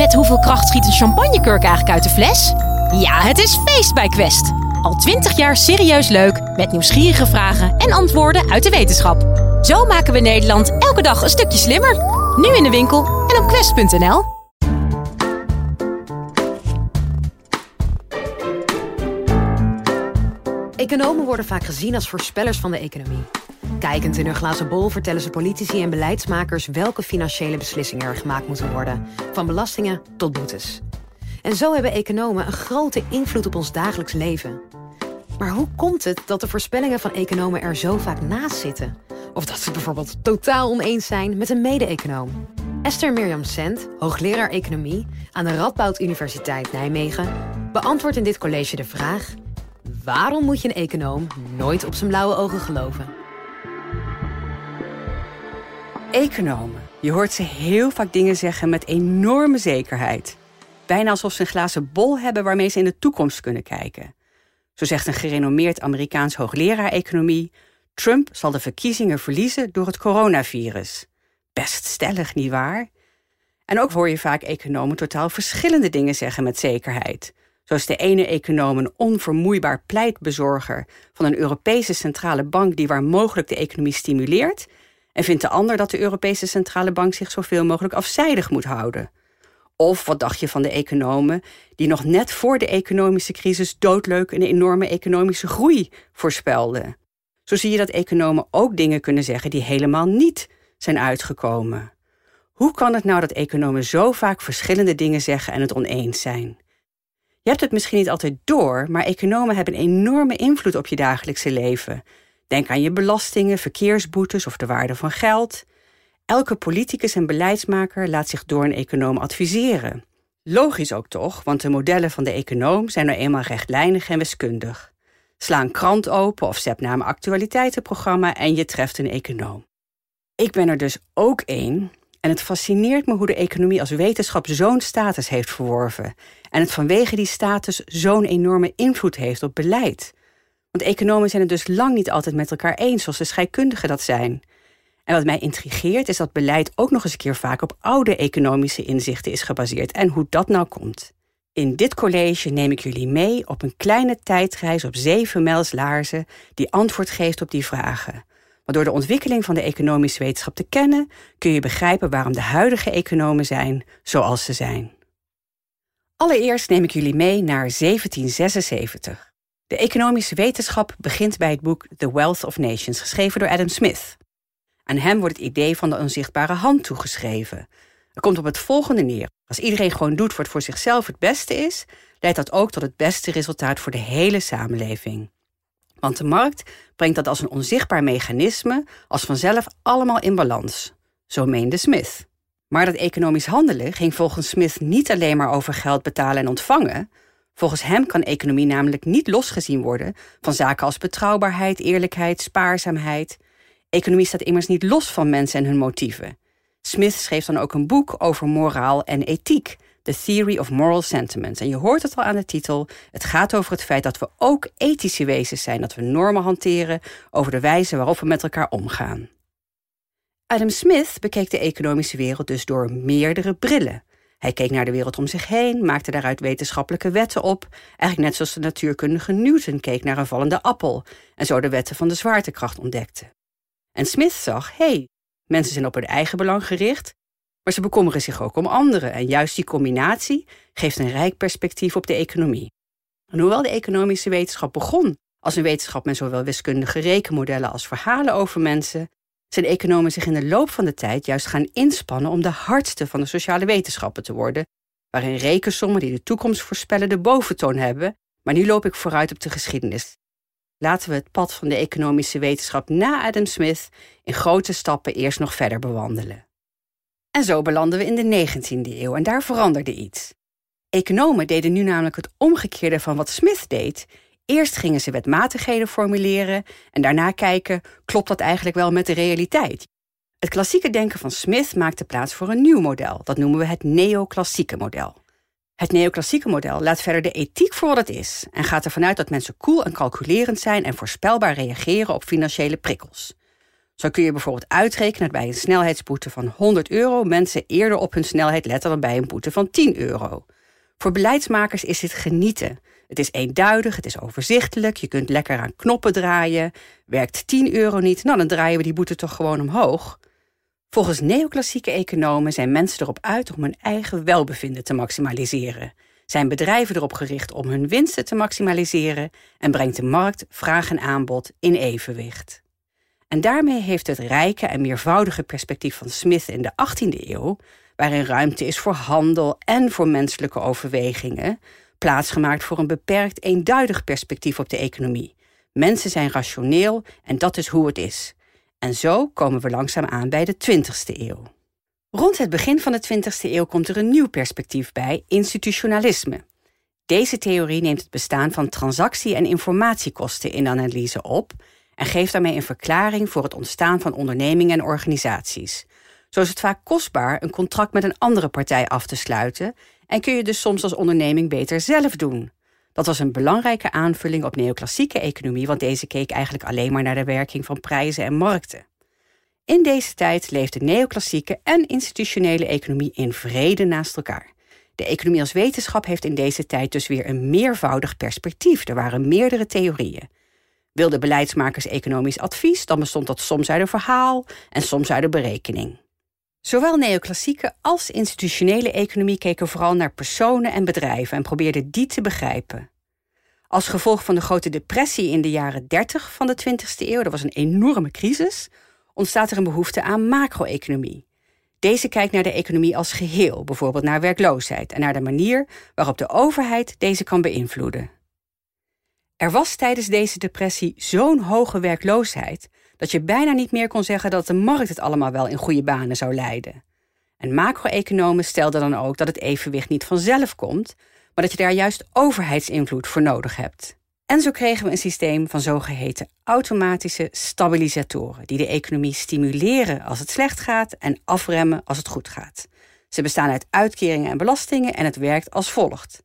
Met hoeveel kracht schiet een champagnekurk eigenlijk uit de fles? Ja, het is feest bij Quest. Al twintig jaar serieus leuk, met nieuwsgierige vragen en antwoorden uit de wetenschap. Zo maken we Nederland elke dag een stukje slimmer. Nu in de winkel en op quest.nl. Economen worden vaak gezien als voorspellers van de economie. Kijkend in hun glazen bol vertellen ze politici en beleidsmakers welke financiële beslissingen er gemaakt moeten worden, van belastingen tot boetes. En zo hebben economen een grote invloed op ons dagelijks leven. Maar hoe komt het dat de voorspellingen van economen er zo vaak naast zitten? Of dat ze bijvoorbeeld totaal oneens zijn met een mede-econoom? Esther Mirjam Sent, hoogleraar economie aan de Radboud Universiteit Nijmegen, beantwoordt in dit college de vraag: waarom moet je een econoom nooit op zijn blauwe ogen geloven? Economen. Je hoort ze heel vaak dingen zeggen met enorme zekerheid. Bijna alsof ze een glazen bol hebben waarmee ze in de toekomst kunnen kijken. Zo zegt een gerenommeerd Amerikaans hoogleraar economie: Trump zal de verkiezingen verliezen door het coronavirus. Best stellig, nietwaar? En ook hoor je vaak economen totaal verschillende dingen zeggen met zekerheid. Zo is de ene econoom een onvermoeibaar pleitbezorger van een Europese centrale bank die waar mogelijk de economie stimuleert. En vindt de ander dat de Europese Centrale Bank zich zoveel mogelijk afzijdig moet houden. Of wat dacht je van de economen die nog net voor de economische crisis doodleuk een enorme economische groei voorspelden? Zo zie je dat economen ook dingen kunnen zeggen die helemaal niet zijn uitgekomen. Hoe kan het nou dat economen zo vaak verschillende dingen zeggen en het oneens zijn? Je hebt het misschien niet altijd door, maar economen hebben een enorme invloed op je dagelijkse leven. Denk aan je belastingen, verkeersboetes of de waarde van geld. Elke politicus en beleidsmaker laat zich door een econoom adviseren. Logisch ook toch, want de modellen van de econoom zijn nou eenmaal rechtlijnig en wiskundig. Sla een krant open of zet naar een actualiteitenprogramma en je treft een econoom. Ik ben er dus ook één en het fascineert me hoe de economie als wetenschap zo'n status heeft verworven en het vanwege die status zo'n enorme invloed heeft op beleid. Want economen zijn het dus lang niet altijd met elkaar eens, zoals de scheikundigen dat zijn. En wat mij intrigeert is dat beleid ook nog eens een keer vaak op oude economische inzichten is gebaseerd en hoe dat nou komt. In dit college neem ik jullie mee op een kleine tijdreis op zeven mijls laarzen die antwoord geeft op die vragen. Maar door de ontwikkeling van de economische wetenschap te kennen, kun je begrijpen waarom de huidige economen zijn zoals ze zijn. Allereerst neem ik jullie mee naar 1776. De economische wetenschap begint bij het boek The Wealth of Nations, geschreven door Adam Smith. Aan hem wordt het idee van de onzichtbare hand toegeschreven. Er komt op het volgende neer. Als iedereen gewoon doet wat voor zichzelf het beste is, leidt dat ook tot het beste resultaat voor de hele samenleving. Want de markt brengt dat als een onzichtbaar mechanisme als vanzelf allemaal in balans. Zo meende Smith. Maar dat economisch handelen ging volgens Smith niet alleen maar over geld betalen en ontvangen, Volgens hem kan economie namelijk niet losgezien worden van zaken als betrouwbaarheid, eerlijkheid, spaarzaamheid. Economie staat immers niet los van mensen en hun motieven. Smith schreef dan ook een boek over moraal en ethiek, The Theory of Moral Sentiments. En je hoort het al aan de titel. Het gaat over het feit dat we ook ethische wezens zijn, dat we normen hanteren over de wijze waarop we met elkaar omgaan. Adam Smith bekeek de economische wereld dus door meerdere brillen. Hij keek naar de wereld om zich heen, maakte daaruit wetenschappelijke wetten op, eigenlijk net zoals de natuurkundige Newton keek naar een vallende appel en zo de wetten van de zwaartekracht ontdekte. En Smith zag, hé, hey, mensen zijn op hun eigen belang gericht, maar ze bekommeren zich ook om anderen en juist die combinatie geeft een rijk perspectief op de economie. En hoewel de economische wetenschap begon als een wetenschap met zowel wiskundige rekenmodellen als verhalen over mensen, zijn economen zich in de loop van de tijd juist gaan inspannen om de hardste van de sociale wetenschappen te worden, waarin rekensommen die de toekomst voorspellen de boventoon hebben, maar nu loop ik vooruit op de geschiedenis. Laten we het pad van de economische wetenschap na Adam Smith in grote stappen eerst nog verder bewandelen. En zo belanden we in de 19e eeuw en daar veranderde iets. Economen deden nu namelijk het omgekeerde van wat Smith deed Eerst gingen ze wetmatigheden formuleren en daarna kijken, klopt dat eigenlijk wel met de realiteit? Het klassieke denken van Smith maakte plaats voor een nieuw model. Dat noemen we het neoclassieke model. Het neoclassieke model laat verder de ethiek voor wat het is en gaat ervan uit dat mensen koel en calculerend zijn en voorspelbaar reageren op financiële prikkels. Zo kun je bijvoorbeeld uitrekenen dat bij een snelheidsboete van 100 euro mensen eerder op hun snelheid letten dan bij een boete van 10 euro. Voor beleidsmakers is dit genieten. Het is eenduidig, het is overzichtelijk, je kunt lekker aan knoppen draaien. Werkt 10 euro niet, nou dan draaien we die boete toch gewoon omhoog. Volgens neoclassieke economen zijn mensen erop uit om hun eigen welbevinden te maximaliseren. Zijn bedrijven erop gericht om hun winsten te maximaliseren en brengt de markt vraag en aanbod in evenwicht. En daarmee heeft het rijke en meervoudige perspectief van Smith in de 18e eeuw, waarin ruimte is voor handel en voor menselijke overwegingen, plaatsgemaakt voor een beperkt eenduidig perspectief op de economie. Mensen zijn rationeel en dat is hoe het is. En zo komen we langzaam aan bij de 20e eeuw. Rond het begin van de 20e eeuw komt er een nieuw perspectief bij, institutionalisme. Deze theorie neemt het bestaan van transactie- en informatiekosten in analyse op en geeft daarmee een verklaring voor het ontstaan van ondernemingen en organisaties. Zo is het vaak kostbaar een contract met een andere partij af te sluiten en kun je dus soms als onderneming beter zelf doen. Dat was een belangrijke aanvulling op neoclassieke economie, want deze keek eigenlijk alleen maar naar de werking van prijzen en markten. In deze tijd leefde neoclassieke en institutionele economie in vrede naast elkaar. De economie als wetenschap heeft in deze tijd dus weer een meervoudig perspectief. Er waren meerdere theorieën. Wilden beleidsmakers economisch advies, dan bestond dat soms uit een verhaal en soms uit een berekening. Zowel neoclassieke als institutionele economie keken vooral naar personen en bedrijven en probeerden die te begrijpen. Als gevolg van de grote depressie in de jaren 30 van de 20e eeuw, dat was een enorme crisis, ontstaat er een behoefte aan macro-economie. Deze kijkt naar de economie als geheel, bijvoorbeeld naar werkloosheid en naar de manier waarop de overheid deze kan beïnvloeden. Er was tijdens deze depressie zo'n hoge werkloosheid dat je bijna niet meer kon zeggen dat de markt het allemaal wel in goede banen zou leiden. En macro-economen stelden dan ook dat het evenwicht niet vanzelf komt, maar dat je daar juist overheidsinvloed voor nodig hebt. En zo kregen we een systeem van zogeheten automatische stabilisatoren, die de economie stimuleren als het slecht gaat en afremmen als het goed gaat. Ze bestaan uit uitkeringen en belastingen en het werkt als volgt.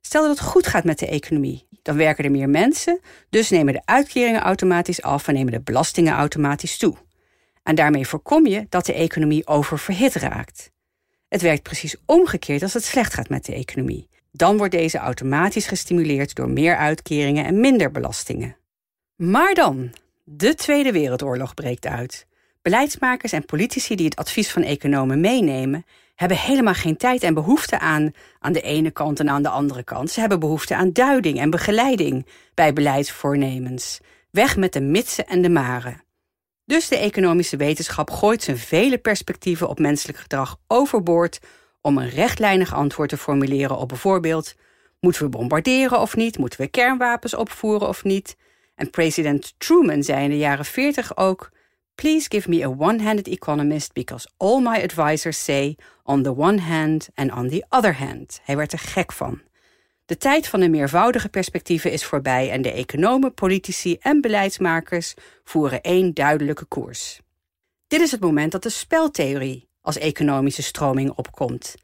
Stel dat het goed gaat met de economie, dan werken er meer mensen, dus nemen de uitkeringen automatisch af en nemen de belastingen automatisch toe. En daarmee voorkom je dat de economie oververhit raakt. Het werkt precies omgekeerd als het slecht gaat met de economie. Dan wordt deze automatisch gestimuleerd door meer uitkeringen en minder belastingen. Maar dan, de Tweede Wereldoorlog breekt uit. Beleidsmakers en politici die het advies van economen meenemen, hebben helemaal geen tijd en behoefte aan aan de ene kant en aan de andere kant. Ze hebben behoefte aan duiding en begeleiding bij beleidsvoornemens. Weg met de mitsen en de maren. Dus de economische wetenschap gooit zijn vele perspectieven op menselijk gedrag overboord om een rechtlijnig antwoord te formuleren op bijvoorbeeld: moeten we bombarderen of niet? Moeten we kernwapens opvoeren of niet? En president Truman zei in de jaren 40 ook: Please give me a one-handed economist because all my advisors say on the one hand and on the other hand. Hij werd er gek van. De tijd van de meervoudige perspectieven is voorbij en de economen, politici en beleidsmakers voeren één duidelijke koers. Dit is het moment dat de speltheorie als economische stroming opkomt.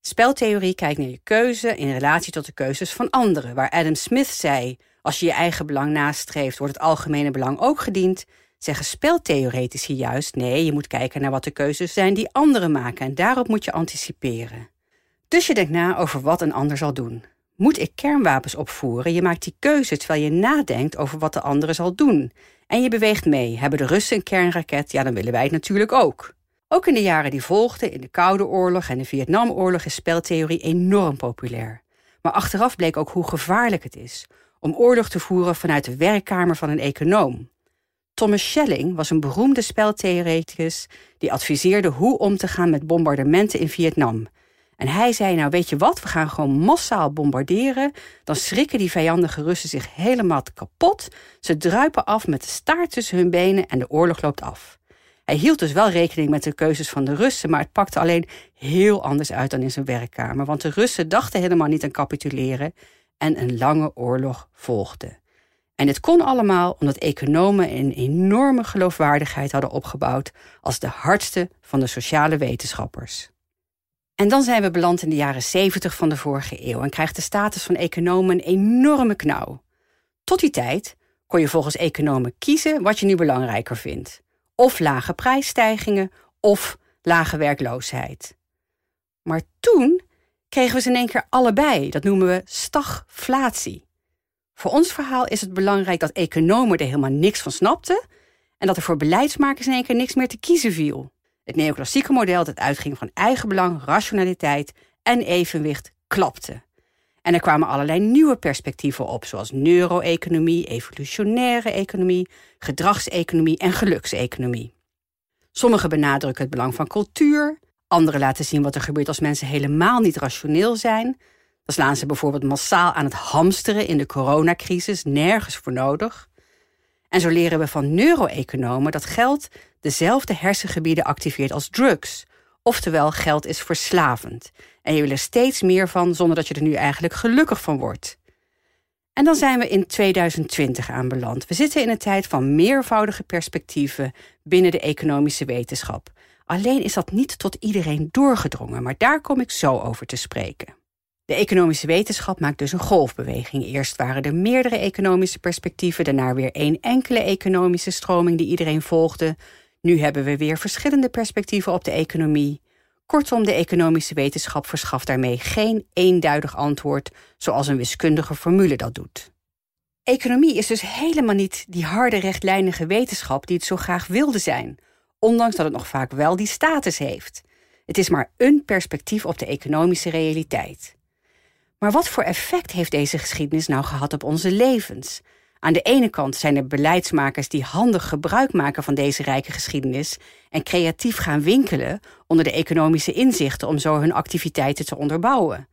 Speltheorie kijkt naar je keuze in relatie tot de keuzes van anderen, waar Adam Smith zei: als je je eigen belang nastreeft, wordt het algemene belang ook gediend zeggen speltheoretici juist nee, je moet kijken naar wat de keuzes zijn die anderen maken en daarop moet je anticiperen. Dus je denkt na over wat een ander zal doen. Moet ik kernwapens opvoeren? Je maakt die keuze terwijl je nadenkt over wat de andere zal doen. En je beweegt mee. Hebben de Russen een kernraket? Ja, dan willen wij het natuurlijk ook. Ook in de jaren die volgden, in de Koude Oorlog en de Vietnamoorlog, is speltheorie enorm populair. Maar achteraf bleek ook hoe gevaarlijk het is om oorlog te voeren vanuit de werkkamer van een econoom. Thomas Schelling was een beroemde speltheoreticus die adviseerde hoe om te gaan met bombardementen in Vietnam. En hij zei: Nou, weet je wat, we gaan gewoon massaal bombarderen. Dan schrikken die vijandige Russen zich helemaal kapot. Ze druipen af met de staart tussen hun benen en de oorlog loopt af. Hij hield dus wel rekening met de keuzes van de Russen, maar het pakte alleen heel anders uit dan in zijn werkkamer. Want de Russen dachten helemaal niet aan capituleren en een lange oorlog volgde. En dit kon allemaal omdat economen een enorme geloofwaardigheid hadden opgebouwd als de hardste van de sociale wetenschappers. En dan zijn we beland in de jaren 70 van de vorige eeuw en krijgt de status van economen een enorme knauw. Tot die tijd kon je volgens economen kiezen wat je nu belangrijker vindt: of lage prijsstijgingen of lage werkloosheid. Maar toen kregen we ze in één keer allebei. Dat noemen we stagflatie. Voor ons verhaal is het belangrijk dat economen er helemaal niks van snapten en dat er voor beleidsmakers in één keer niks meer te kiezen viel. Het neoclassieke model dat uitging van eigenbelang, rationaliteit en evenwicht klapte. En er kwamen allerlei nieuwe perspectieven op, zoals neuro-economie, evolutionaire economie, gedragseconomie en gelukseconomie. Sommigen benadrukken het belang van cultuur, anderen laten zien wat er gebeurt als mensen helemaal niet rationeel zijn. Dan slaan ze bijvoorbeeld massaal aan het hamsteren in de coronacrisis, nergens voor nodig. En zo leren we van neuroeconomen dat geld dezelfde hersengebieden activeert als drugs. Oftewel, geld is verslavend. En je wil er steeds meer van zonder dat je er nu eigenlijk gelukkig van wordt. En dan zijn we in 2020 aanbeland. We zitten in een tijd van meervoudige perspectieven binnen de economische wetenschap. Alleen is dat niet tot iedereen doorgedrongen, maar daar kom ik zo over te spreken. De economische wetenschap maakt dus een golfbeweging. Eerst waren er meerdere economische perspectieven, daarna weer één enkele economische stroming die iedereen volgde. Nu hebben we weer verschillende perspectieven op de economie. Kortom, de economische wetenschap verschaft daarmee geen eenduidig antwoord zoals een wiskundige formule dat doet. Economie is dus helemaal niet die harde rechtlijnige wetenschap die het zo graag wilde zijn, ondanks dat het nog vaak wel die status heeft. Het is maar een perspectief op de economische realiteit. Maar wat voor effect heeft deze geschiedenis nou gehad op onze levens? Aan de ene kant zijn er beleidsmakers die handig gebruik maken van deze rijke geschiedenis en creatief gaan winkelen onder de economische inzichten om zo hun activiteiten te onderbouwen.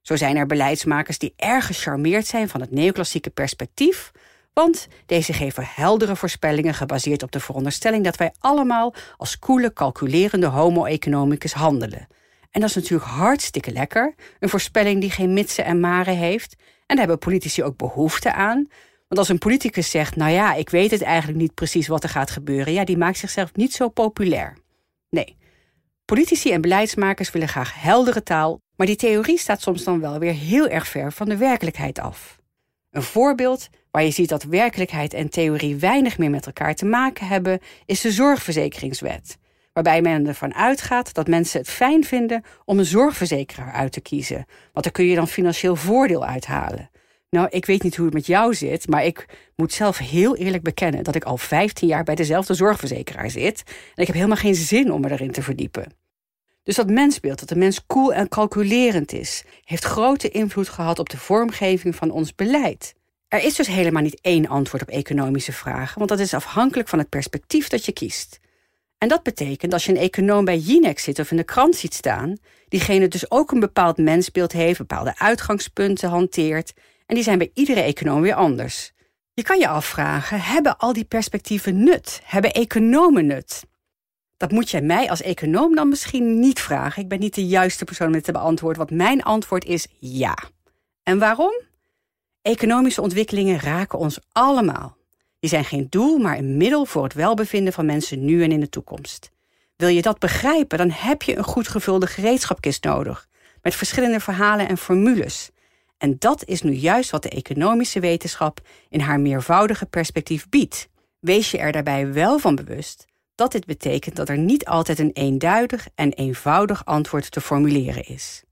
Zo zijn er beleidsmakers die erg gecharmeerd zijn van het neoclassieke perspectief, want deze geven heldere voorspellingen gebaseerd op de veronderstelling dat wij allemaal als koele, calculerende homo economicus handelen. En dat is natuurlijk hartstikke lekker, een voorspelling die geen mitsen en maren heeft. En daar hebben politici ook behoefte aan. Want als een politicus zegt, nou ja, ik weet het eigenlijk niet precies wat er gaat gebeuren, ja, die maakt zichzelf niet zo populair. Nee, politici en beleidsmakers willen graag heldere taal, maar die theorie staat soms dan wel weer heel erg ver van de werkelijkheid af. Een voorbeeld waar je ziet dat werkelijkheid en theorie weinig meer met elkaar te maken hebben, is de zorgverzekeringswet. Waarbij men ervan uitgaat dat mensen het fijn vinden om een zorgverzekeraar uit te kiezen. Want daar kun je dan financieel voordeel uithalen. Nou, ik weet niet hoe het met jou zit, maar ik moet zelf heel eerlijk bekennen dat ik al 15 jaar bij dezelfde zorgverzekeraar zit. En ik heb helemaal geen zin om me erin te verdiepen. Dus dat mensbeeld, dat de mens koel en calculerend is, heeft grote invloed gehad op de vormgeving van ons beleid. Er is dus helemaal niet één antwoord op economische vragen, want dat is afhankelijk van het perspectief dat je kiest. En dat betekent als je een econoom bij Jinex zit of in de krant ziet staan, diegene dus ook een bepaald mensbeeld heeft, bepaalde uitgangspunten hanteert en die zijn bij iedere econoom weer anders. Je kan je afvragen, hebben al die perspectieven nut? Hebben economen nut? Dat moet jij mij als econoom dan misschien niet vragen. Ik ben niet de juiste persoon om dit te beantwoorden, want mijn antwoord is ja. En waarom? Economische ontwikkelingen raken ons allemaal. Die zijn geen doel, maar een middel voor het welbevinden van mensen nu en in de toekomst. Wil je dat begrijpen, dan heb je een goed gevulde gereedschapkist nodig, met verschillende verhalen en formules. En dat is nu juist wat de economische wetenschap in haar meervoudige perspectief biedt. Wees je er daarbij wel van bewust dat dit betekent dat er niet altijd een eenduidig en eenvoudig antwoord te formuleren is.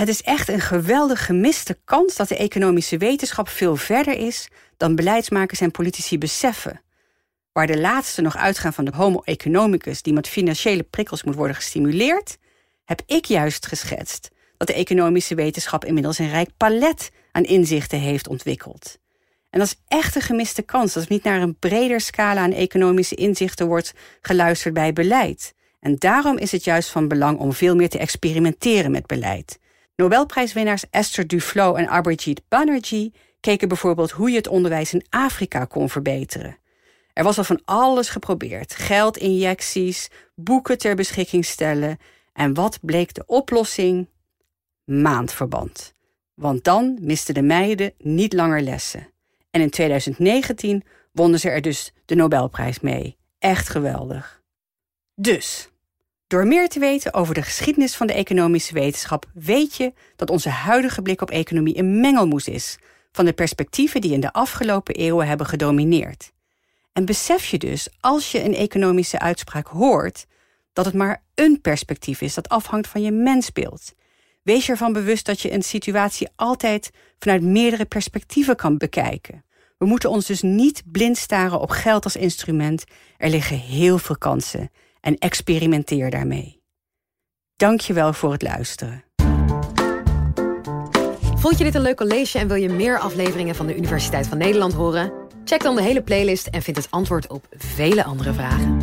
Het is echt een geweldig gemiste kans dat de economische wetenschap veel verder is dan beleidsmakers en politici beseffen. Waar de laatste nog uitgaan van de homo economicus die met financiële prikkels moet worden gestimuleerd, heb ik juist geschetst dat de economische wetenschap inmiddels een rijk palet aan inzichten heeft ontwikkeld. En dat is echt een gemiste kans dat er niet naar een breder scala aan economische inzichten wordt geluisterd bij beleid. En daarom is het juist van belang om veel meer te experimenteren met beleid. Nobelprijswinnaars Esther Duflo en Abhijit Banerjee keken bijvoorbeeld hoe je het onderwijs in Afrika kon verbeteren. Er was al van alles geprobeerd: geldinjecties, boeken ter beschikking stellen. En wat bleek de oplossing? Maandverband. Want dan misten de meiden niet langer lessen. En in 2019 wonnen ze er dus de Nobelprijs mee. Echt geweldig. Dus, door meer te weten over de geschiedenis van de economische wetenschap, weet je dat onze huidige blik op economie een mengelmoes is van de perspectieven die in de afgelopen eeuwen hebben gedomineerd. En besef je dus, als je een economische uitspraak hoort, dat het maar een perspectief is dat afhangt van je mensbeeld. Wees je ervan bewust dat je een situatie altijd vanuit meerdere perspectieven kan bekijken. We moeten ons dus niet blind staren op geld als instrument. Er liggen heel veel kansen en experimenteer daarmee. Dank je wel voor het luisteren. Vond je dit een leuk college en wil je meer afleveringen van de Universiteit van Nederland horen? Check dan de hele playlist en vind het antwoord op vele andere vragen.